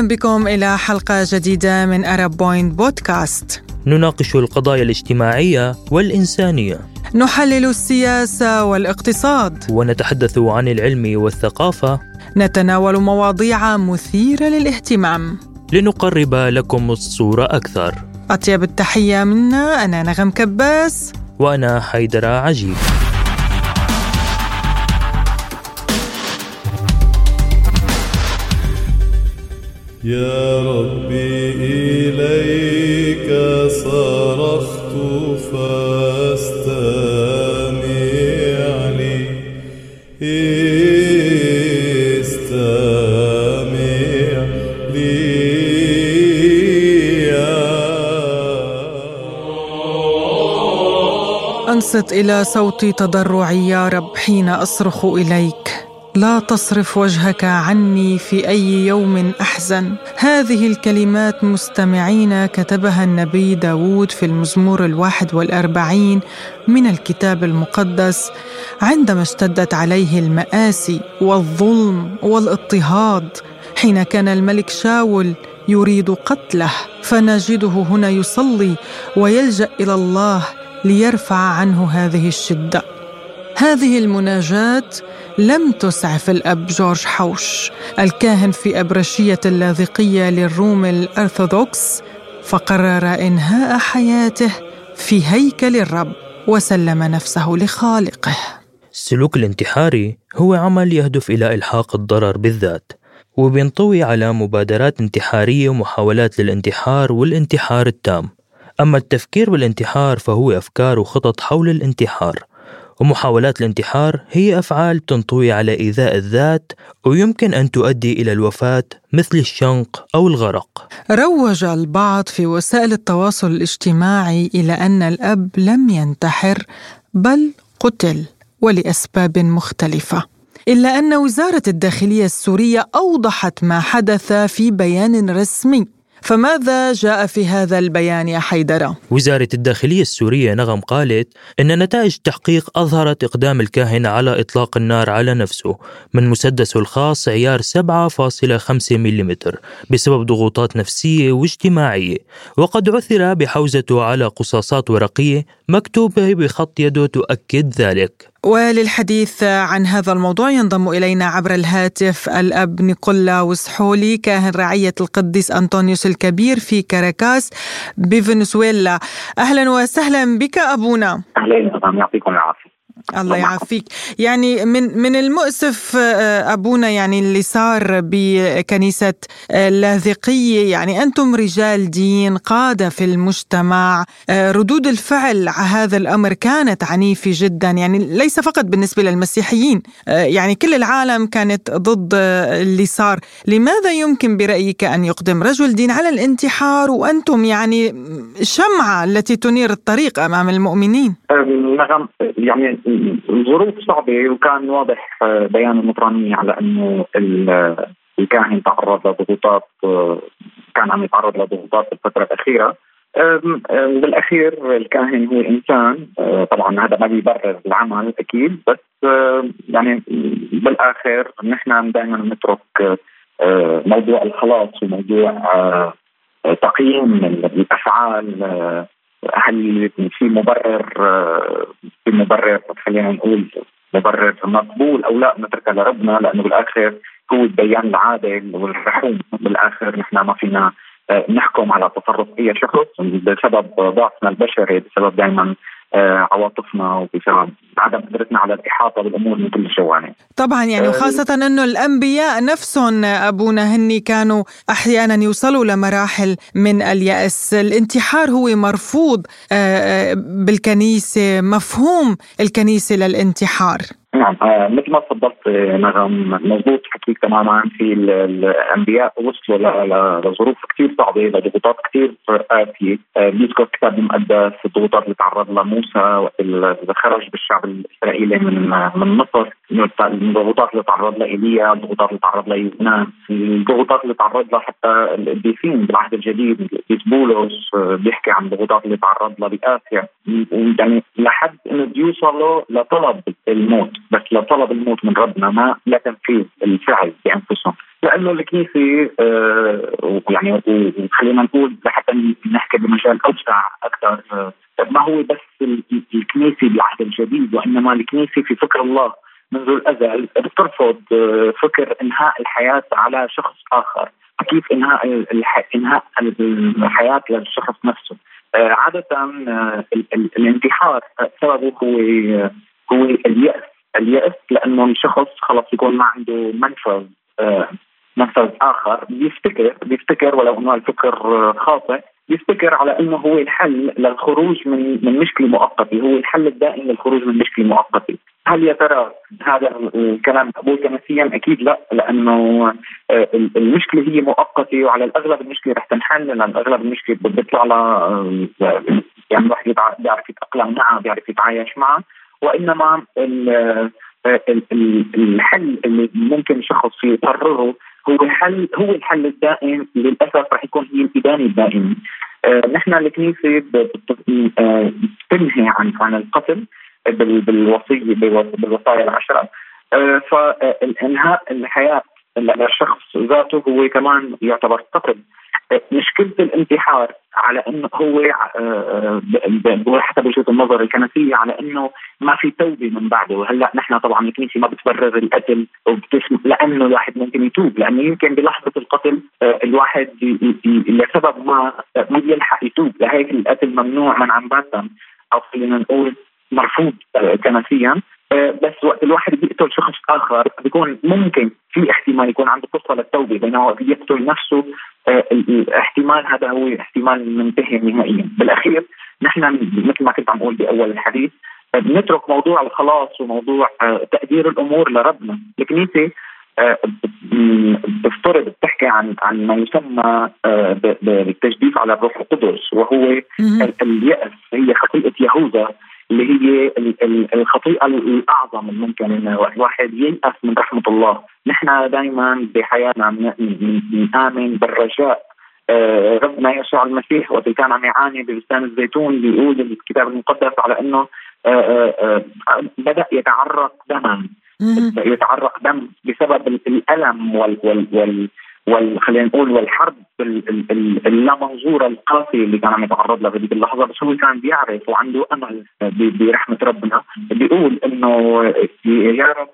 أهلا بكم إلى حلقة جديدة من أرب بوينت بودكاست نناقش القضايا الاجتماعية والإنسانية. نحلل السياسة والاقتصاد. ونتحدث عن العلم والثقافة. نتناول مواضيع مثيرة للاهتمام. لنقرب لكم الصورة أكثر. أطيب التحية منا أنا نغم كباس. وأنا حيدر عجيب. يا ربي إليك صرخت فاستمع لي. استمع لي أنصت إلى صوت تضرعي يا رب حين أصرخ إليك. لا تصرف وجهك عني في أي يوم أحزن. هذه الكلمات مستمعين كتبها النبي داود في المزمور الواحد والأربعين من الكتاب المقدس عندما اشتدت عليه المآسي والظلم والاضطهاد حين كان الملك شاول يريد قتله. فنجده هنا يصلي ويلجأ إلى الله ليرفع عنه هذه الشدة. هذه المناجاة لم تسعف الأب جورج حوش الكاهن في أبرشية اللاذقية للروم الأرثوذكس فقرر إنهاء حياته في هيكل الرب وسلم نفسه لخالقه. السلوك الانتحاري هو عمل يهدف إلى إلحاق الضرر بالذات وبينطوي على مبادرات انتحارية ومحاولات للانتحار والانتحار التام. أما التفكير بالانتحار فهو أفكار وخطط حول الانتحار. ومحاولات الانتحار هي أفعال تنطوي على إيذاء الذات ويمكن أن تؤدي إلى الوفاة مثل الشنق أو الغرق. روج البعض في وسائل التواصل الاجتماعي إلى أن الأب لم ينتحر بل قتل ولأسباب مختلفة. إلا أن وزارة الداخلية السورية أوضحت ما حدث في بيان رسمي. فماذا جاء في هذا البيان يا حيدرة؟ وزارة الداخلية السورية نغم قالت أن نتائج تحقيق أظهرت إقدام الكاهن على إطلاق النار على نفسه من مسدسه الخاص عيار 7.5 ملم بسبب ضغوطات نفسية واجتماعية وقد عثر بحوزته على قصاصات ورقية مكتوبة بخط يده تؤكد ذلك وللحديث عن هذا الموضوع ينضم إلينا عبر الهاتف الأب نيكولا وسحولي كاهن رعية القديس أنطونيوس الكبير في كاراكاس بفنزويلا أهلا وسهلا بك أبونا. أهلا يعطيكم العافية. الله يعافيك. يعني من من المؤسف آه، أبونا يعني اللي صار بكنيسة اللاذقية. يعني أنتم رجال دين قادة في المجتمع آه، ردود الفعل على هذا الأمر كانت عنيفة جدا. يعني ليس فقط بالنسبة للمسيحيين آه، يعني كل العالم كانت ضد اللي صار. لماذا يمكن برأيك أن يقدم رجل دين على الانتحار وأنتم يعني شمعة التي تنير الطريق أمام المؤمنين؟ نعم يعني الظروف صعبة وكان واضح آه، بيان النطرانية على أنه الكاهن تعرض لضغوطات آه، كان عم يتعرض لضغوطات في الفترة الأخيرة. بالأخير الكاهن هو إنسان آه، طبعا هذا ما بيبرر العمل أكيد بس يعني بالآخر نحن دائما نترك موضوع الخلاص وموضوع تقييم الأفعال هل في مبرر في مبرر خلينا نقول مبرر مقبول أو لا نتركها لربنا لأنه بالآخر هو البيان العادل والرحوم. بالآخر نحن ما فينا آه، نحكم على تصرف اي شخص بسبب ضعفنا البشري بسبب دائما عواطفنا وبسبب عدم قدرتنا على الإحاطة بالأمور من كل الجوانب. طبعا يعني آه، وخاصه إنه الأنبياء نفسهم أبونا هني كانوا أحيانا يوصلوا لمراحل من اليأس، الانتحار هو مرفوض بالكنيسة، مفهوم الكنيسة للانتحار. نعم آه مثل ما تفضلت نغم مضبوط حكيك تماما في الأنبياء وصلوا لظروف كثير صعبة لضغوطات كثير قاسية. آه بيذكر الكتاب المقدس الضغوطات اللي تعرض لها موسى وقت خرج بالشعب الإسرائيلي من من مصر. الضغوطات اللي تعرض لها ايليا الضغوطات اللي تعرض لها يونان الضغوطات اللي تعرض لها حتى القديسين بالعهد الجديد القديس بولس آه بيحكي عن الضغوطات اللي تعرض لها باسيا يعني لحد إنه بيوصلوا لطلب الموت بس لو طلب الموت من ربنا ما لا تنفيذ الفعل بأنفسهم. لأنه الكنيسة آه يعني خلينا نقول لحتى نحكي بمجال أوسع أكثر آه ما هو بس الكنيسة بالعهد الجديد وإنما الكنيسة في فكر الله. منذ الأزل بترفض آه، فكر إنهاء الحياة على شخص آخر. كيف إنهاء إنهاء الحياة للشخص نفسه. آه، عادة آه، الانتحار سببه هو هو اليأس. اليأس لأنه الشخص خلص يكون ما عنده منفذ منفذ آخر. بيفتكر بيفتكر ولو إنه الفكر خاطئ يفتكر على إنه هو الحل للخروج من من مشكلة مؤقتة، هو الحل الدائم للخروج من مشكلة مؤقتة. هل يا ترى هذا الكلام مقبول كنسيا؟ أكيد لا لأنه آه، المشكلة هي مؤقتة وعلى الأغلب المشكلة رح تنحل لأن الأغلب المشكلة بيطلع لها آه، يعني الواحد بيعرف يتأقلم معها بيعرف يتعايش معها وإنما آه، الحل اللي ممكن الشخص يقرره هو الحل هو الحل الدائم للأسف رح يكون هي الإدانة الدائمة. آه نحن الكنيسه بتنهي عن عن القتل بالوصيه بالوصايا العشرة. آه فانهاء الحياة للشخص ذاته هو كمان يعتبر قتل. مشكلة الانتحار على إنه هو آه، آه، حسب وجهة النظر الكنسية على إنه ما في توبة من بعده. وهلا نحن طبعا الكنيسة ما بتبرر القتل وبتسمح لأنه الواحد ممكن يتوب لأنه يمكن بلحظة القتل آه، الواحد لسبب ما ما بيلحق يتوب. لهيك القتل ممنوع منعا باتا أو خلينا نقول مرفوض كنسيا. بس وقت الواحد بيقتل شخص آخر بيكون ممكن في احتمال يكون عنده فرصة للتوبة بينما وقت يقتل نفسه الاحتمال هذا هو احتمال منتهي نهائيا. بالأخير نحن مثل ما كنت عم أقول بأول الحديث بنترك موضوع الخلاص وموضوع آه، تقدير الأمور لربنا. الكنيسة آه، بتفترض بتحكي عن عن ما يسمى آه، بالتجديف على الروح القدس وهو اليأس هي خطيئة يهوذا. اللي هي الخطيئة الأعظم الممكن إنه الواحد ييأس من رحمة الله، نحن دائما بحياتنا نآمن بالرجاء. آه، ربنا يسوع المسيح وقت كان عم يعاني بلسان الزيتون بيقول الكتاب المقدس على إنه آه، آه، بدأ يتعرق دما. يتعرق دم بسبب الألم وال وال وال وخلينا نقول والحرب اللامنظوره القاسيه اللي كان عم يتعرض لها بهذيك اللحظة بس هو كان بيعرف وعنده أمل برحمة ربنا بيقول إنه يا رب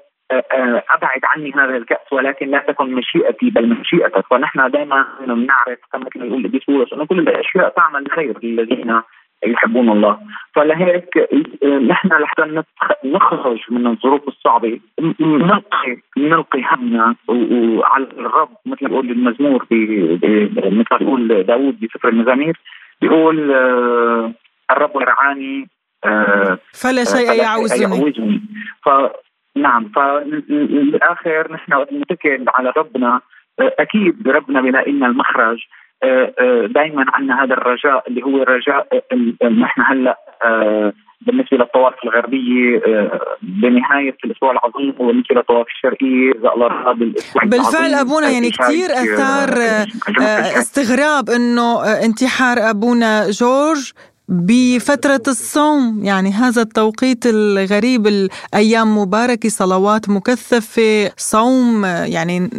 أبعد عني هذا الكأس ولكن لا تكن مشيئتي بل مشيئتك. فنحن دائما بنعرف كما كنا ابي بولس إنه كل الأشياء تعمل خير للذين يحبون الله. فلهيك نحن لحتى نخرج من الظروف الصعبة نلقي نلقي همنا وعلى الرب مثل ما بيقول المزمور مثل ما بيقول داوود بسفر المزامير بيقول آه، الرب يرعاني آه، فلا شيء يعوزني. فنعم فبالاخر نحن نتكل على ربنا. آه، أكيد ربنا بيلاقي لنا المخرج. دائما عندنا هذا الرجاء اللي هو الرجاء آه، نحن هلأ بالنسبة للطوائف الغربية بنهاية الأسبوع العظيم وبالنسبه للطوائف الشرقية إذا الله بالفعل أبونا يعني كثير أثار استغراب إنه انتحار أبونا جورج بفترة الصوم. يعني هذا التوقيت الغريب الأيام مباركة صلوات مكثفة صوم يعني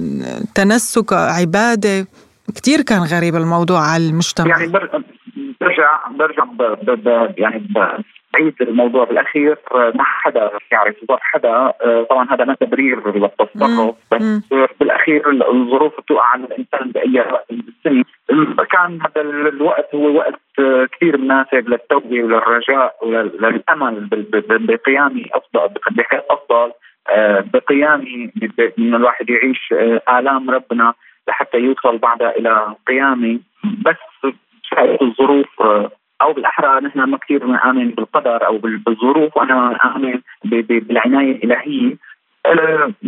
تنسك عبادة. كثير كان غريب الموضوع على المجتمع. يعني برجع برجع ب ب يعني بعيد الموضوع بالأخير. ما حدا يعرف ظرف حدا طبعا هذا ما تبرير للتصرف بس بالأخير الظروف بتوقع على الإنسان بأي وقت كان هذا الوقت هو وقت كثير مناسب للتوبة وللرجاء وللامل بقيام أفضل بحياة أفضل بقيام من الواحد يعيش آلام ربنا. لحتى يوصل بعدها إلى قيامه بس الظروف أو بالأحرى نحن ما كثير نامن بالقدر أو بالظروف وأنا اؤمن بالعناية الإلهية.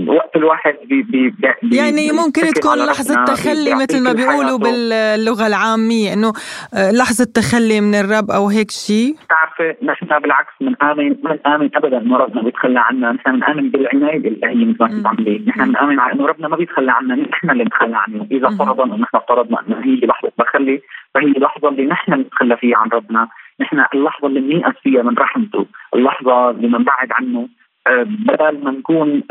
وقت الواحد بي بي بي يعني ممكن تكون لحظة تخلي مثل ما بيقولوا باللغة العامية إنه آه، لحظة تخلي من الرب أو هيك شيء؟ بتعرفي نحن بالعكس بنآمن بنآمن ابدا إنه ربنا بيتخلى عنا. نحن بنآمن بالعناية الالهية مثل ما كنت عم نحن بنآمن على إنه ربنا ما بيتخلى عنا. نحن اللي بنتخلى عنه. إذا فرضا إنه نحن افترضنا إنه هي لحظة تخلي فهي اللحظة اللي نحن نتخلى فيها عن ربنا. نحن اللحظة اللي بنيأس فيها من رحمته. اللحظة اللي بنبعد عنه. بدل ما نكون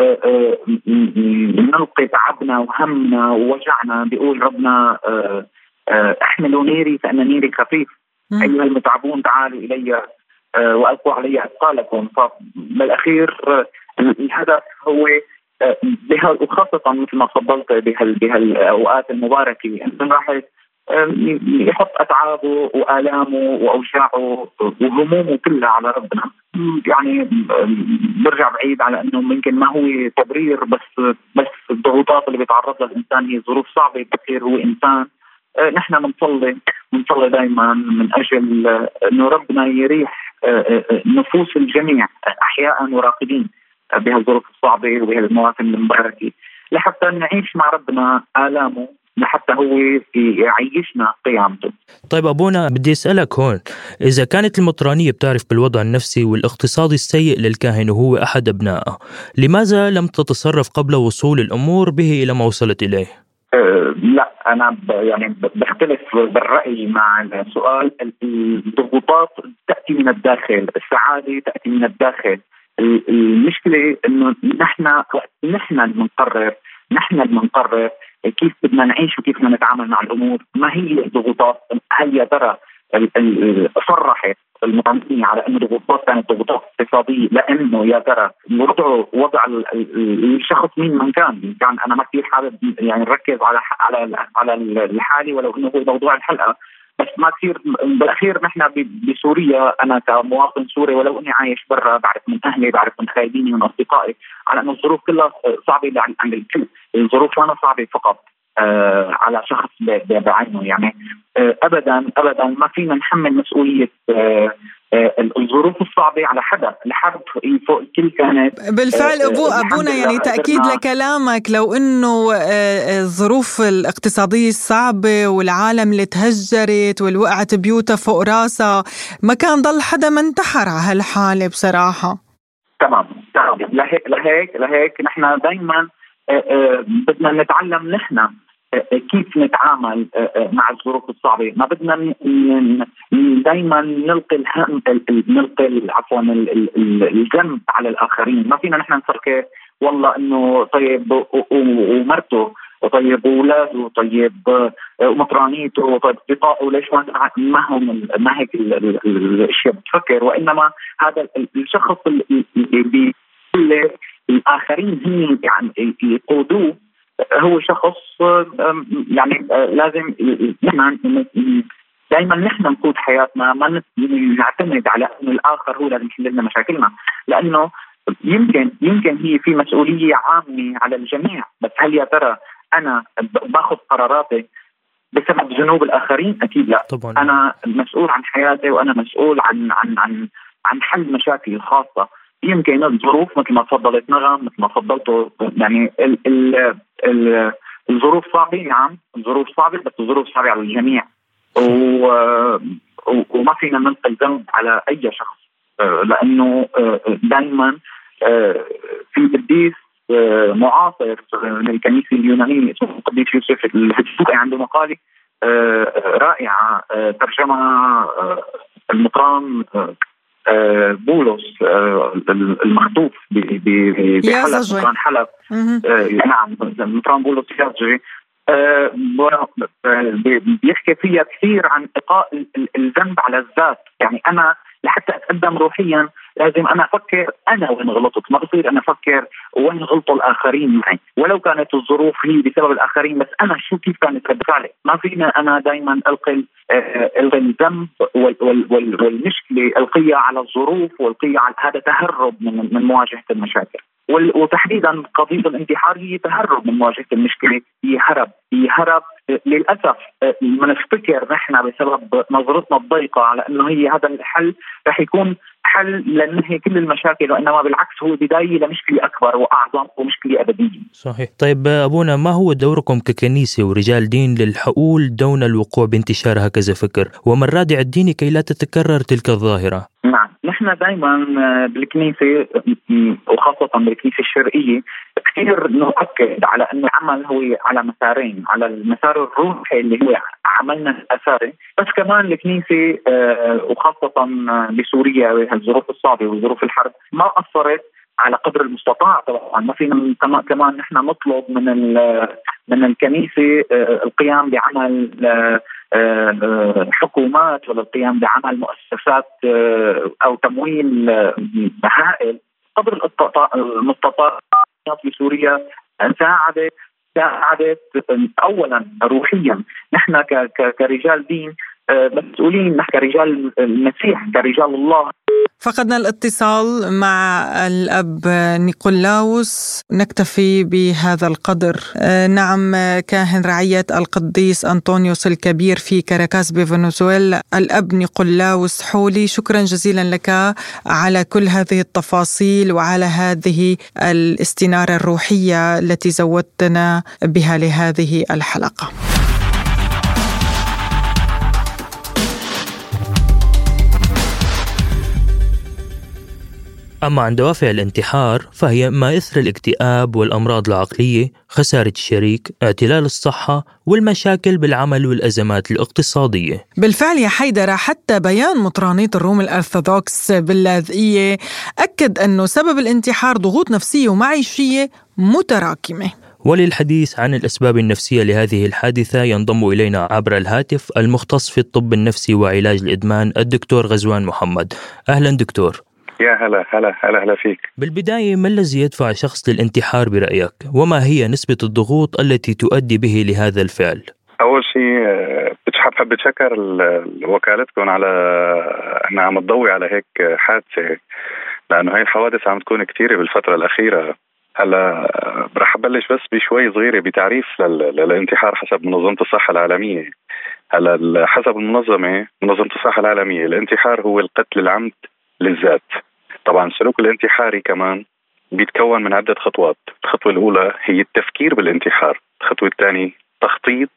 نلقي تعبنا وهمنا ووجعنا بيقول ربنا احملوا نيري فان نيري خفيف. أيها المتعبون تعالوا إلي وألقوا علي أثقالكم. فبالأخير الهدف هو وخاصة مثل ما تفضلت بهالأوقات المباركة إنه الواحد يحط أتعابه وآلامه وأوجاعه وهمومه كلها على ربنا. يعني برجع بعيد على إنه يمكن ما هو تبرير بس بس الضغوطات اللي بيتعرض لها الإنسان هي ظروف صعبة بتصير هو إنسان. آه، نحن بنصلي بنصلي دائما من أجل إنه ربنا يريح آه، نفوس الجميع احياء وراقدين بهالظروف الصعبة وبهالمواسم المباركة. لحتى نعيش مع ربنا آلامه لحتى هو يعيشنا قيامته. طيب أبونا بدي أسألك هون إذا كانت المطرانية بتعرف بالوضع النفسي والاقتصادي السيء للكاهن وهو أحد أبنائه لماذا لم تتصرف قبل وصول الأمور به إلى ما وصلت إليه؟ أه لا أنا يعني بختلف بالرأي مع السؤال. الضغوطات تأتي من الداخل، السعادة تأتي من الداخل، المشكلة إنه نحن نحن اللي بنقرر نحن اللي بنقرر كيف بدنا نعيش وكيف بدنا نتعامل مع الأمور، ما هي الضغوطات؟ هل يا ترى صرحت المطعمين على إنه الضغوطات كانت ضغوطات اقتصادية لإنه يا ترى وضعه وضع الشخص مين من كان، كان أنا ما كثير حابب يعني نركز على على على الحالي ولو إنه هو موضوع الحلقة ما كثير بالأخير نحن بسوريا أنا كمواطن سوري ولو إني عايش برا بعرف من أهلي بعرف من خايبيني من أصدقائي على انه الظروف كلها صعبة عند الكل، الظروف ما صعبة فقط. على شخص بعينه يعني. آه ابدا ابدا ما فينا نحمل مسؤولية آه آه الظروف الصعبة على حدا الحرب فوق الكل كانت بالفعل أبو أبونا يعني تأكيد لكلامك لو إنه الظروف الاقتصادية الصعبة والعالم اللي تهجرت والوقعت بيوتها فوق راسها ما كان ضل حدا ما انتحر على هالحالة بصراحة. تمام تمام. لهيك لهيك لهيك نحن دائما بدنا نتعلم نحن كيف نتعامل مع الظروف الصعبة، ما بدنا دائما نلقي الهم نلقي عفوا الذنب على الآخرين، ما فينا نحن نفكر والله إنه طيب ومرته وطيب وأولاده طيب ومطرانيته وطيب اصدقائه ليش ما ما هم ما هيك الأشياء بتفكر. وإنما هذا الشخص اللي الآخرين هم يعني يقودوه هو شخص يعني لازم دائما نحن نقود حياتنا ما نعتمد على إنه الآخر هو لازم يحل لنا مشاكلنا لأنه يمكن يمكن هي في مسؤولية عامة على الجميع بس هل يا ترى أنا باخذ قراراتي بسبب ذنوب الآخرين؟ أكيد لا. طبعا. أنا مسؤول عن حياتي وأنا مسؤول عن عن عن عن حل مشاكلي الخاصة. يمكن الظروف مثل ما تفضلت نغم مثل ما تفضلتوا يعني ال ال ال الظروف صعبة نعم الظروف صعبة بس الظروف صعبة على الجميع. و وما فينا نلقي الذنب على أي شخص لأنه دائما في قديس معاصر من الكنيسه اليونانية اسمه القديس يوسف الهدسوقي عنده مقالة رائعة ترجمها المطران بولس المخطوف بحلب مطران حلب. نعم مطران بولس يازجي بيحكي فيها كثير عن إلقاء الذنب على الذات. يعني أنا لحتى أتقدم روحيا لازم أنا أفكر أنا وين غلطت ما بصير أنا أفكر وين غلطوا الآخرين معي. ولو كانت الظروف هي بسبب الآخرين بس أنا شو كيف كانت رد فعلي؟ ما فينا أنا دائما ألقي ألقي الذنب والمشكلة ألقيها على الظروف وألقيها على هذا تهرب من من مواجهة المشاكل. وتحديدا قضية الانتحار هي تهرب من مواجهة المشكلة هي هرب هي هرب. للأسف ما نفتكر نحن بسبب نظرتنا الضيقة على إنه هي هذا الحل رح يكون حل لننهي كل المشاكل وإنما بالعكس هو بداية لمشكلة أكبر وأعظم ومشكلة أبدية. صحيح، طيب أبونا ما هو دوركم ككنيسة ورجال دين للحقول دون الوقوع بانتشار هكذا فكر؟ وما الرادع الديني كي لا تتكرر تلك الظاهرة؟ نحن دائما بالكنيسة وخاصة بالكنيسة الشرقية كثير نؤكد على إنه العمل هو على مسارين، على المسار الروحي اللي هو عملنا الاساسي، بس كمان الكنيسة وخاصة بسوريا الظروف الصعبة وظروف الحرب ما قصرت على قدر المستطاع طبعا. ما فينا كمان نحن نطلب من من الكنيسة آه، القيام بعمل حكومات ولا القيام بعمل مؤسسات أو تمويل هائل قدر المستطاع في سوريا. ساعدت ساعدت اولا روحيا. نحن كرجال دين آه، مسؤولين نحن كرجال المسيح كرجال الله. فقدنا الاتصال مع الأب نيقولاوس نكتفي بهذا القدر. آه، نعم كاهن رعية القديس أنطونيوس الكبير في كاراكاس بفنزويلا. الأب نيقولاوس حولي شكرا جزيلا لك على كل هذه التفاصيل وعلى هذه الاستنارة الروحية التي زودتنا بها لهذه الحلقة. أما عن دوافع الانتحار فهي ما إثر الاكتئاب والأمراض العقلية خسارة الشريك اعتلال الصحة والمشاكل بالعمل والأزمات الاقتصادية. بالفعل يا حيدر حتى بيان مطرانية الروم الأرثوذكس باللاذقية أكد أنه سبب الانتحار ضغوط نفسية ومعيشية متراكمة. وللحديث عن الأسباب النفسية لهذه الحادثة ينضم إلينا عبر الهاتف المختص في الطب النفسي وعلاج الإدمان الدكتور غزوان محمد. أهلا دكتور. يا هلا هلا هلا هلا فيك بالبداية ما الذي يدفع شخص للانتحار برأيك؟ وما هي نسبة الضغوط التي تؤدي به لهذا الفعل؟ أول شيء آه، بحب بتشكر وكالتكم على أنها عم تضوي على هيك حادثة لأنه هاي الحوادث عم تكون كثيرة بالفترة الأخيرة هلا آه، رح أبلش بس بشوي صغيرة بتعريف للانتحار حسب منظمة الصحة العالمية هلا حسب المنظمة منظمة الصحة العالمية الانتحار هو القتل العمد للذات طبعا السلوك الانتحاري كمان بيتكون من عدة خطوات. الخطوة الأولى هي التفكير بالانتحار. الخطوة الثانية تخطيط.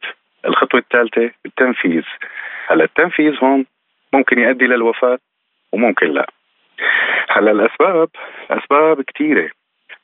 الخطوة الثالثة التنفيذ. هلا التنفيذ هون ممكن يؤدي للوفاة وممكن لا. هلا الأسباب أسباب كثيرة.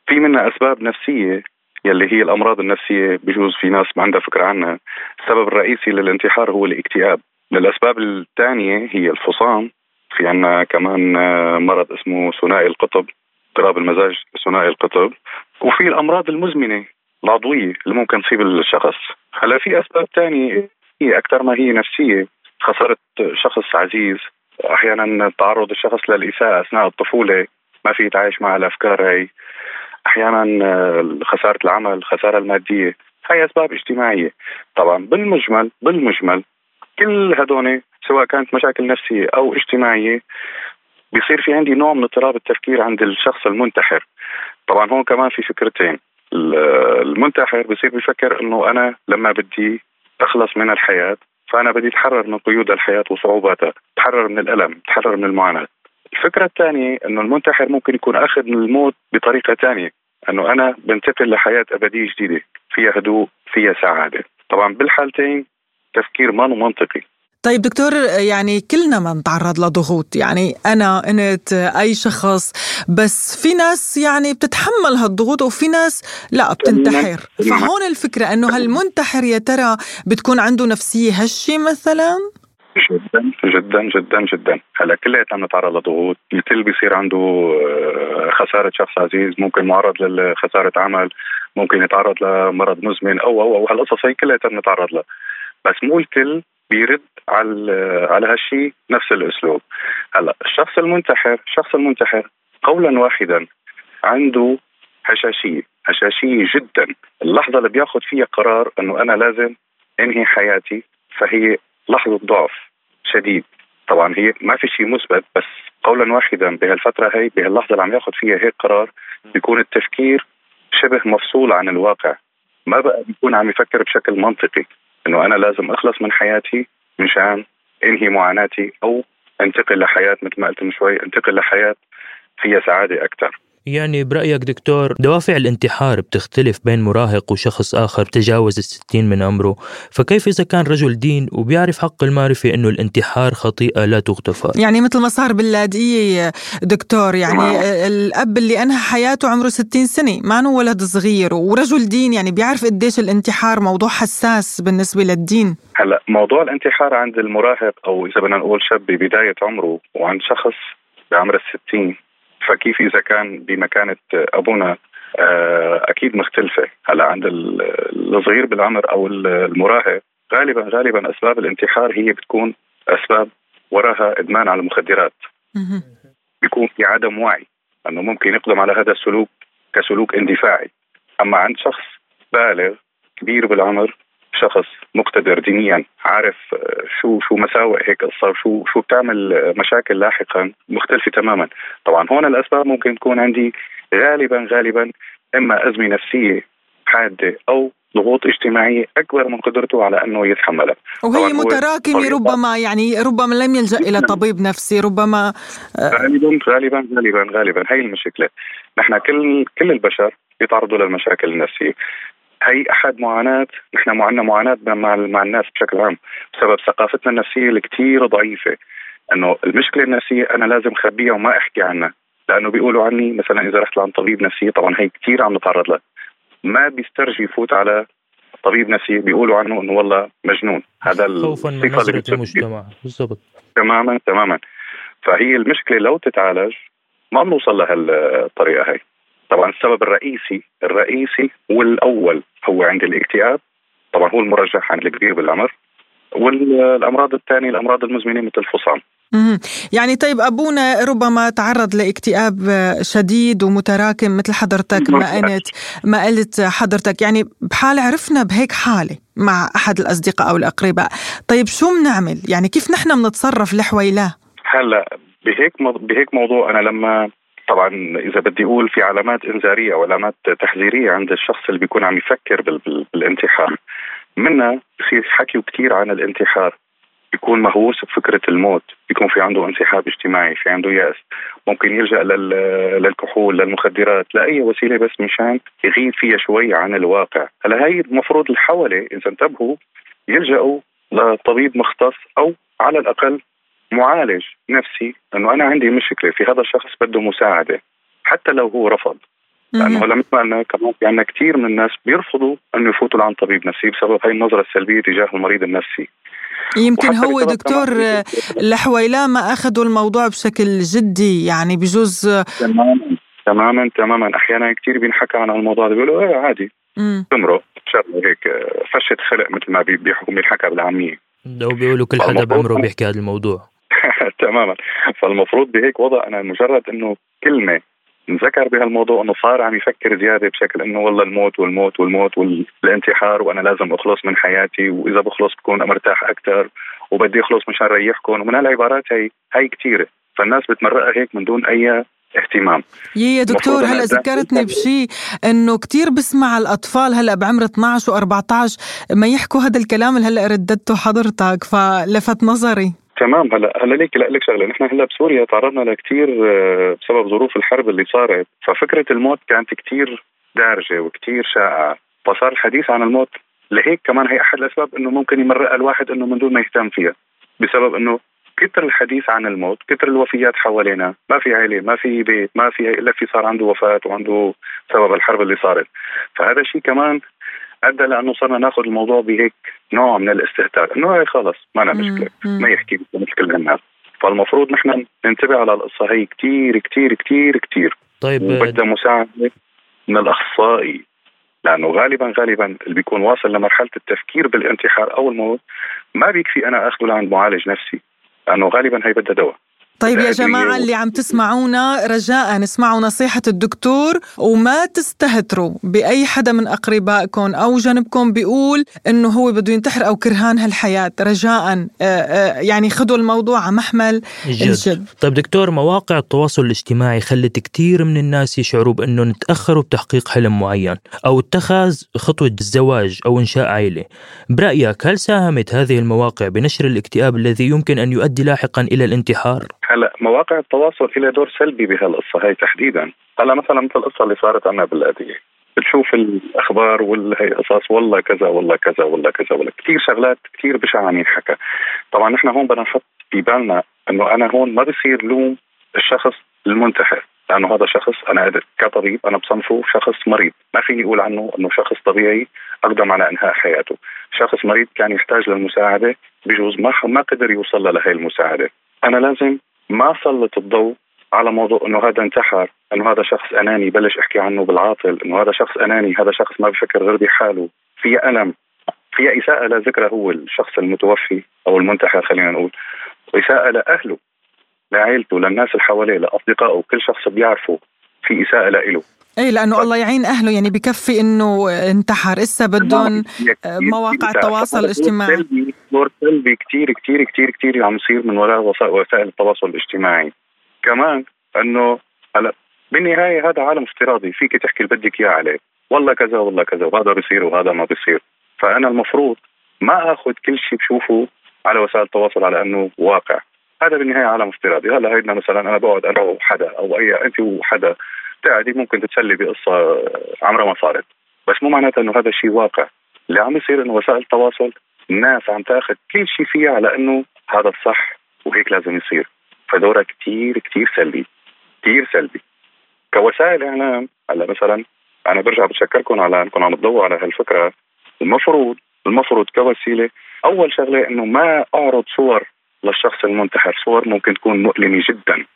في منها أسباب نفسية يلي هي الأمراض النفسية بجوز في ناس ما عندها فكرة عنها. السبب الرئيسي للانتحار هو الاكتئاب. الأسباب الثانية هي الفصام. في عنا كمان آه، مرض اسمه ثنائي القطب اضطراب المزاج ثنائي القطب. وفي الأمراض المزمنة العضوية اللي ممكن تصيب الشخص. هلا في أسباب ثانية هي أكثر ما هي نفسية. خساره شخص عزيز أحيانا تعرض الشخص للإساءة أثناء الطفولة ما في يتعايش مع الأفكار هي أحيانا آه، خسارة العمل الخساره المادية. هاي أسباب اجتماعية. طبعا بالمجمل بالمجمل كل هدول سواء كانت مشاكل نفسية أو اجتماعية بيصير في عندي نوع من اضطراب التفكير عند الشخص المنتحر. طبعا هون كمان في فكرتين. المنتحر بصير بيفكر إنه أنا لما بدي أخلص من الحياة فأنا بدي أتحرر من قيود الحياة وصعوباتها أتحرر من الألم أتحرر من المعاناة. الفكرة الثانية إنه المنتحر ممكن يكون أخذ من الموت بطريقة ثانية إنه أنا بنتقل لحياة أبدية جديدة فيها هدوء فيها سعادة. طبعا بالحالتين تفكير ما منطقي. طيب دكتور يعني كلنا ما نتعرض لضغوط. يعني أنا إنت أي شخص بس في ناس يعني بتتحمل هالضغوط وفي ناس لا بتنتحر. فهون الفكرة إنه هالمنتحر يا ترى بتكون عنده نفسية هشة مثلا؟ جدا جدا جدا جدا. هلأ كلياتنا بنتعرض لضغوط. الكل بيصير عنده آه، خسارة شخص عزيز ممكن معرض لخسارة عمل ممكن يتعرض لمرض مزمن أو أو أو هالقصص هي كلياتنا بنتعرض لها. بس مو الكل بيرد على على هالشيء نفس الأسلوب. هلأ الشخص المنتحر الشخص المنتحر قولا واحدا عنده هشاشية هشاشية جدا. اللحظة اللي بياخذ فيها قرار إنه أنا لازم أنهي حياتي فهي لحظة ضعف شديد. طبعا هي ما في شيء مثبت بس قولا واحدا بهالفترة هي بهاللحظة اللي عم ياخذ فيها هيك قرار بيكون التفكير شبه مفصول عن الواقع. ما بقى بيكون عم يفكر بشكل منطقي. إنه أنا لازم أخلص من حياتي مشان إنهي معاناتي أو أنتقل لحياة مثل ما قلت من شوي أنتقل لحياة فيها سعادة أكثر يعني برأيك دكتور دوافع الانتحار بتختلف بين مراهق وشخص آخر تجاوز الستين من عمره فكيف إذا كان رجل دين وبيعرف حق المعرفة أنه الانتحار خطيئة لا تغتفر؟ يعني مثل ما صار باللاذقية دكتور يعني الأب اللي أنهى حياته عمره 60 سنة ما أنه ولد صغير ورجل دين يعني بيعرف قديش الانتحار موضوع حساس بالنسبة للدين. هلا موضوع الانتحار عند المراهق أو إذا بدنا نقول شاب ببداية عمره وعند شخص بعمر الستين فكيف إذا كان بمكانة أبونا آه، أكيد مختلفة. هلا عند الصغير بالعمر أو المراهق غالبا غالبا أسباب الانتحار هي بتكون أسباب وراها إدمان على المخدرات. بيكون في عدم وعي انه ممكن يقدم على هذا السلوك كسلوك اندفاعي. أما عند شخص بالغ كبير بالعمر شخص مقتدر دينيا عارف آه، شو شو مساوئ هيك قصة وشو شو بتعمل مشاكل لاحقا مختلفة تماما. طبعا هون الأسباب ممكن تكون عندي غالبا غالبا إما أزمة نفسية حادة أو ضغوط اجتماعية أكبر من قدرته على إنه يتحملها. وهي متراكمة ربما يعني ربما لم يلجأ إلى طبيب نفسي ربما آه، غالبا غالبا غالبا غالبا. هي المشكلة. نحن كل كل البشر يتعرضوا للمشاكل النفسية. هي أحد معاناة نحن معنا معاناة مع مع الناس بشكل عام بسبب ثقافتنا النفسية الكثير ضعيفة. إنه المشكلة النفسية أنا لازم خبيها وما أحكي عنها لأنه بيقولوا عني مثلا إذا رحت لعند طبيب نفسي طبعا هي كثير عم نتعرض لها. ما بيسترجي يفوت على طبيب نفسي بيقولوا عنه إنه والله مجنون. هذا خوفا من نظره المجتمع. بالضبط. تماما تماما. فهي المشكلة لو تتعالج ما بنوصل لهالطريقة هي. السبب الرئيسي الرئيسي والأول هو عند الاكتئاب. طبعا هو المرجح عند الكبير بالعمر والأمراض الثانية الأمراض المزمنة مثل الفصام. يعني طيب أبونا ربما تعرض لاكتئاب شديد ومتراكم مثل حضرتك ما قلت ما قلت حضرتك. يعني بحال عرفنا بهيك حالة مع أحد الأصدقاء أو الأقرباء. طيب شو بنعمل يعني كيف نحن بنتصرف لحويلاه هلا بهيك بهيك موضوع أنا لما طبعا إذا بدي أقول في علامات إنذارية أو علامات تحذيرية عند الشخص اللي بيكون عم يفكر بالانتحار. منها بصير حكي كثير عن الانتحار. بيكون مهووس بفكرة الموت. بيكون في عنده انسحاب اجتماعي في عنده يأس. ممكن يلجأ للكحول للمخدرات لأي وسيلة بس مشان يغيب فيها شوي عن الواقع. هلا هي المفروض اللي حواليه إذا انتبهوا يلجأوا لطبيب مختص أو على الأقل معالج نفسي إنه أنا عندي مشكلة في هذا الشخص بده مساعدة حتى لو هو رفض. لأنه هلا مثل ما كمان في عندنا كثير من الناس بيرفضوا إنه يفوتوا لعند طبيب نفسي بسبب هاي النظرة السلبية تجاه المريض النفسي. يمكن هو دكتور لحويلا ما أخذوا الموضوع بشكل جدي يعني بجوز تماما تماما تماما. أحيانا كثير بينحكى عن الموضوع بيقولوا إيه عادي. تمرق شغله هيك فشه خلق مثل ما بيحكوا بينحكى بالعامية. لو بيقولوا كل حدا بعمره بيحكي هذا الموضوع. تماما. فالمفروض بهيك وضع أنا مجرد إنه كلمة انذكر بهالموضوع إنه صار عم يفكر زيادة بشكل إنه والله الموت والموت والموت والانتحار وأنا لازم أخلص من حياتي وإذا بخلص بكون مرتاح أكثر وبدي أخلص مشان ريحكم ومن هالعبارات هي هي كثيره فالناس بتمرقها هيك من دون أي اهتمام. يا دكتور هلا ذكرتني بشيء إنه كثير بسمع الأطفال هلا بعمر 12 و14 ما يحكوا هذا الكلام اللي هلا رددته حضرتك فلفت نظري. تمام. هلا هلا ليك لا لك شغلة. نحن هلا بسوريا تعرضنا لكثير آه، بسبب ظروف الحرب اللي صارت. ففكرة الموت كانت كثير دارجة وكثير شائعة. فصار الحديث عن الموت لهيك كمان هي أحد الأسباب إنه ممكن يمرق الواحد إنه من دون ما يهتم فيها. بسبب إنه كثر الحديث عن الموت كثر الوفيات حوالينا ما في عائله ما في بيت ما في إلا في صار عنده وفاة وعنده سبب الحرب اللي صارت. فهذا الشيء كمان ادى لأنه صرنا ناخذ الموضوع بهيك نوع من الاستهتار. إنه هي خلص ما أنا مشكلة ما يحكي مثل كل الناس فالمفروض نحن ننتبه على القصة هي كثير كثير كثير كثير طيب وبدها مساعدة من الأخصائي لأنه غالبا غالبا اللي بيكون واصل لمرحلة التفكير بالانتحار أو الموت ما بيكفي أنا أخذه لعند معالج نفسي لأنه غالبا هي بدها دواء. طيب يا جماعة اللي عم تسمعونا رجاء اسمعوا نصيحة الدكتور وما تستهتروا بأي حدا من أقربائكم أو جنبكم بيقول إنه هو بده ينتحر أو كرهان هالحياة رجاء آه، آه، يعني خذوا الموضوع على محمل الجد. الجد طيب دكتور مواقع التواصل الاجتماعي خلت كثير من الناس يشعروا بأنه تأخروا بتحقيق حلم معين أو اتخاذ خطوة الزواج أو إنشاء عائلة برأيك هل ساهمت هذه المواقع بنشر الاكتئاب الذي يمكن أن يؤدي لاحقا إلى الانتحار؟ هلا مواقع التواصل لها دور سلبي بهالقصة هاي تحديدا. هلا مثلا مثل القصة اللي صارت عنا بالقضية. بتشوف الأخبار والهي قصص والله كذا والله كذا والله كذا والله كثير شغلات كثير بشعه عم ينحكى طبعا نحن هون بدنا نحط في بالنا إنه أنا هون ما بصير لوم الشخص المنتحر لأنه هذا شخص أنا كطبيب أنا بصنفه شخص مريض. ما فيني أقول عنه إنه شخص طبيعي اقدم على إنهاء حياته. شخص مريض كان يحتاج للمساعدة بجوز ما ما قدر يوصل لهي المساعدة. أنا لازم ما سلط الضوء على موضوع إنه هذا انتحر إنه هذا شخص أناني بلش أحكي عنه بالعاطل إنه هذا شخص أناني هذا شخص ما بفكر غير بحاله. في ألم في إساءة لذكره هو الشخص المتوفي أو المنتحر خلينا نقول وإساءة لاهله لعائلته للناس اللي حواليه لأصدقائه كل شخص بيعرفه في إساءة له إي لأنه الله يعين أهله يعني بكفي إنه انتحر. إسا بدهم مواقع التواصل الاجتماعي دور سلبي كثير كثير كثير كثير عم يصير من وراء وسائل التواصل الاجتماعي. كمان إنه هلا بالنهاية هذا عالم افتراضي فيك تحكي اللي بدك إياه عليه. والله كذا والله كذا وهذا بيصير وهذا ما بيصير. فأنا المفروض ما آخذ كل شيء بشوفه على وسائل التواصل على إنه واقع. هذا بالنهاية عالم افتراضي. هلا هيدنا مثلا أنا بقعد أنا وحدا أو أي أنت وحدا بتقعدي ممكن تتسلي بقصة عمرها ما صارت. بس مو معناتها إنه هذا الشيء واقع. اللي عم يصير إنه وسائل التواصل الناس عم تاخذ كل شيء فيها على إنه هذا الصح وهيك لازم يصير. فدورها كثير كثير سلبي كثير سلبي. كوسائل إعلام هلأ مثلا أنا برجع بشكركم على إنكم عم تضووا على هالفكرة. المفروض المفروض كوسيلة أول شغلة إنه ما أعرض صور للشخص المنتحر. صور ممكن تكون مؤلمة جدا.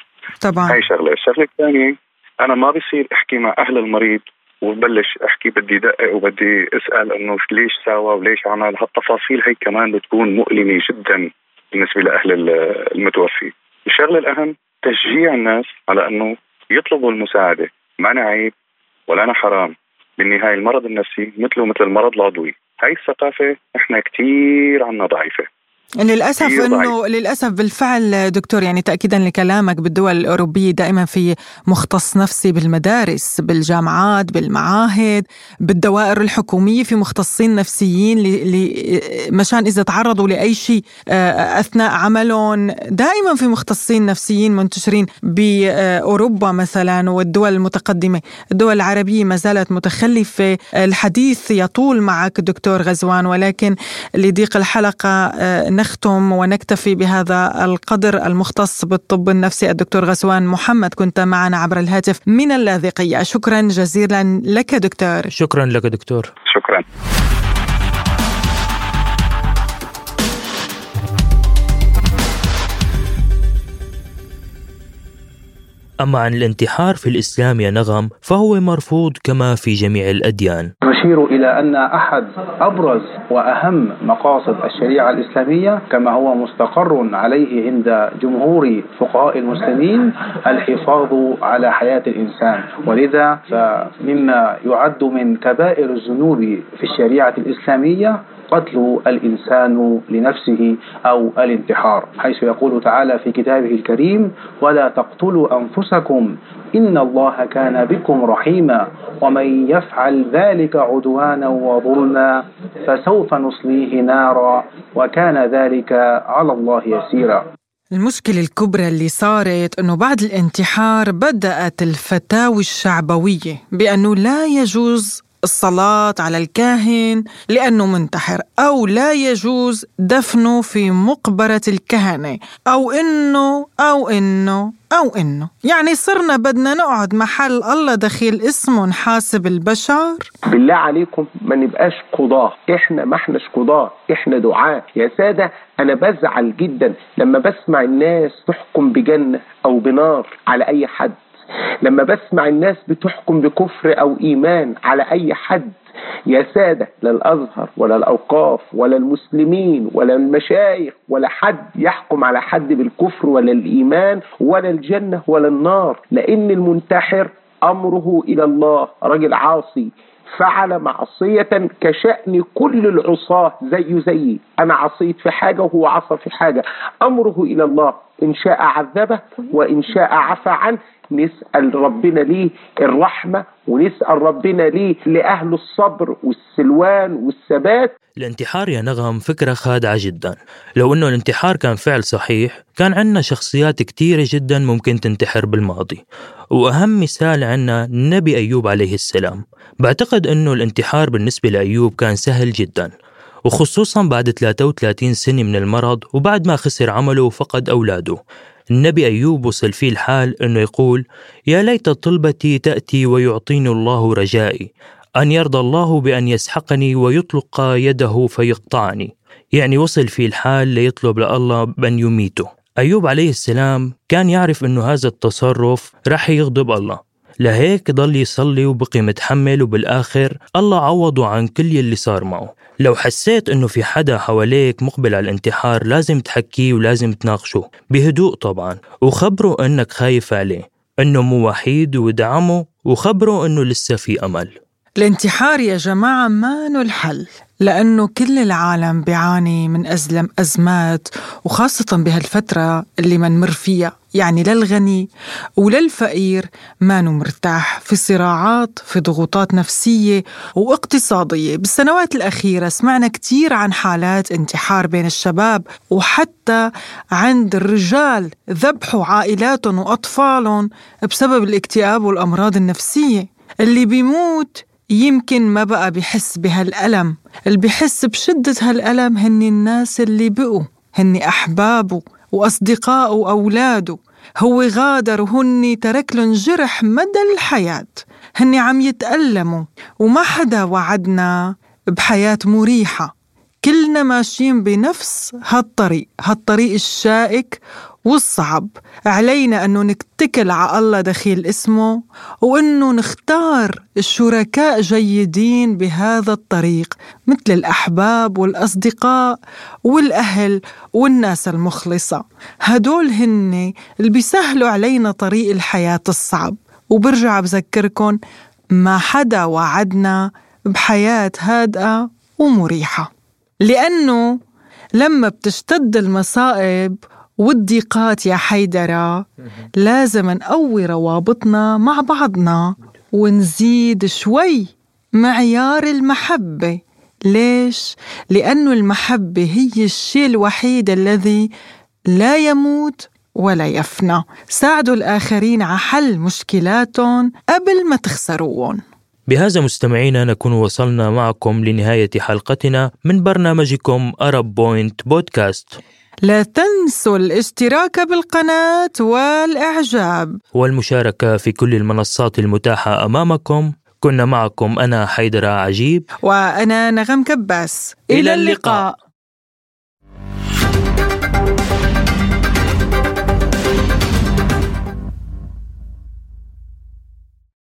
طبعا. هاي شغلة. الشغلة الثانية أنا ما بصير أحكي مع أهل المريض وبلش أحكي بدي دقق وبدي أسأل إنه ليش ساوى وليش عمل هالتفاصيل هي كمان بتكون مؤلمة جدا بالنسبة لأهل المتوفي. الشغلة الأهم تشجيع الناس على إنه يطلبوا المساعدة. ما أنا عيب ولا أنا حرام. بالنهاية المرض النفسي مثله مثل المرض العضوي. هاي الثقافة إحنا كثير عنا ضعيفة. للأسف انه للأسف بالفعل دكتور يعني تاكيدا لكلامك بالدول الأوروبية دائما في مختص نفسي بالمدارس بالجامعات بالمعاهد بالدوائر الحكومية في مختصين نفسيين مشان إذا تعرضوا لأي شيء آه، أثناء عملهم. دائما في مختصين نفسيين منتشرين بأوروبا مثلا والدول المتقدمة. الدول العربية ما زالت متخلفة. الحديث يطول معك دكتور غزوان ولكن لضيق الحلقة آه، نختم ونكتفي بهذا القدر المختص بالطب النفسي. الدكتور غسوان محمد كنت معنا عبر الهاتف من اللاذقية. شكرا جزيلا لك دكتور. شكرا لك دكتور. شكرا. أما عن الانتحار في الإسلام يا نغم فهو مرفوض كما في جميع الأديان. نشير إلى أن أحد أبرز وأهم مقاصد الشريعة الإسلامية كما هو مستقر عليه عند جمهور فقهاء المسلمين الحفاظ على حياة الإنسان. ولذا فمما يعد من كبائر الذنوب في الشريعة الإسلامية قتل الإنسان لنفسه أو الانتحار حيث يقول تعالى في كتابه الكريم ولا تقتلوا أنفسكم إن الله كان بكم رحيما ومن يفعل ذلك عدوانا وظلما فسوف نصليه نارا وكان ذلك على الله يسيرا. المشكلة الكبرى اللي صارت إنه بعد الانتحار بدأت الفتاوي الشعبوية بأنه لا يجوز الصلاة على الكاهن لأنه منتحر أو لا يجوز دفنه في مقبرة الكهنة. أو إنه أو إنه أو إنه. يعني صرنا بدنا نقعد محل الله دخيل اسمه نحاسب البشر. بالله عليكم ما نبقاش قضاة. إحنا ما إحناش قضاة إحنا دعاء يا سادة أنا بزعل جدا لما بسمع الناس تحكم بجنة أو بنار على أي حد. لما بسمع الناس بتحكم بكفر أو إيمان على أي حد يا سادة لا الأزهر ولا الأوقاف ولا المسلمين ولا المشايخ ولا حد يحكم على حد بالكفر ولا الإيمان ولا الجنة ولا النار لأن المنتحر أمره إلى الله. رجل عاصي فعل معصية كشأن كل العصاة زي زيي. أنا عصيت في حاجة وهو عصى في حاجة. أمره إلى الله. إن شاء عذبه وإن شاء عفى عنه نسأل ربنا ليه الرحمة ونسأل ربنا ليه لأهل الصبر والسلوان والثبات. الانتحار يا نغم فكرة خادعة جدا. لو أنه الانتحار كان فعل صحيح كان عندنا شخصيات كثيرة جدا ممكن تنتحر بالماضي. وأهم مثال عنا النبي أيوب عليه السلام. بعتقد أنه الانتحار بالنسبة لأيوب كان سهل جدا. وخصوصا بعد 33 سنة من المرض وبعد ما خسر عمله وفقد أولاده. النبي أيوب وصل فيه الحال أنه يقول يا ليت طلبتي تأتي ويعطيني الله رجائي أن يرضى الله بأن يسحقني ويطلق يده فيقطعني. يعني وصل فيه الحال ليطلب لله بأن يميته. أيوب عليه السلام كان يعرف أنه هذا التصرف رح يغضب الله. لهيك ضل يصلي وبقي متحمل وبالآخر الله عوضه عن كل يلي صار معه. لو حسيت إنه في حدا حواليك مقبل على الانتحار لازم تحكيه ولازم تناقشه. بهدوء طبعا. وخبره إنك خايف عليه. إنه مو وحيد وادعمه وخبره إنه لسه في أمل. الانتحار يا جماعة ما الحل لأنه كل العالم بيعاني من أزلم أزمات وخاصة بهالفترة اللي منمر فيها يعني للغني وللفقير ما مرتاح في صراعات في ضغوطات نفسية واقتصادية. بالسنوات الأخيرة سمعنا كتير عن حالات انتحار بين الشباب وحتى عند الرجال ذبحوا عائلاتهم وأطفالهم بسبب الاكتئاب والأمراض النفسية. اللي بيموت يمكن ما بقى بحس بهالألم. اللي بحس بشدة هالألم هن الناس اللي بقوا هن أحبابه وأصدقائه وأولاده. هو غادر وهن ترك لهم جرح مدى الحياة. هن عم يتألموا وما حدا وعدنا بحياة مريحة. كلنا ماشيين بنفس هالطريق هالطريق الشائك والصعب علينا أنه نتكل على الله دخيل اسمه وأنه نختار الشركاء جيدين بهذا الطريق مثل الأحباب والأصدقاء والأهل والناس المخلصة. هدول هن اللي بيسهلوا علينا طريق الحياة الصعب. وبرجع بذكركن ما حدا وعدنا بحياة هادئة ومريحة. لأنه لما بتشتد المصائب والضيقات يا حيدرة. لازم نقوي روابطنا مع بعضنا ونزيد شوي معيار المحبة. ليش؟ لأنه المحبة هي الشيء الوحيد الذي لا يموت ولا يفنى. ساعدوا الآخرين على حل مشكلاتهم قبل ما تخسروهم. بهذا مستمعينا نكون وصلنا معكم لنهاية حلقتنا من برنامجكم أرب بوينت بودكاست لا تنسوا الاشتراك بالقناة والإعجاب. والمشاركة في كل المنصات المتاحة أمامكم. كنا معكم أنا حيدر عجيب. وأنا نغم كباس. إلى اللقاء.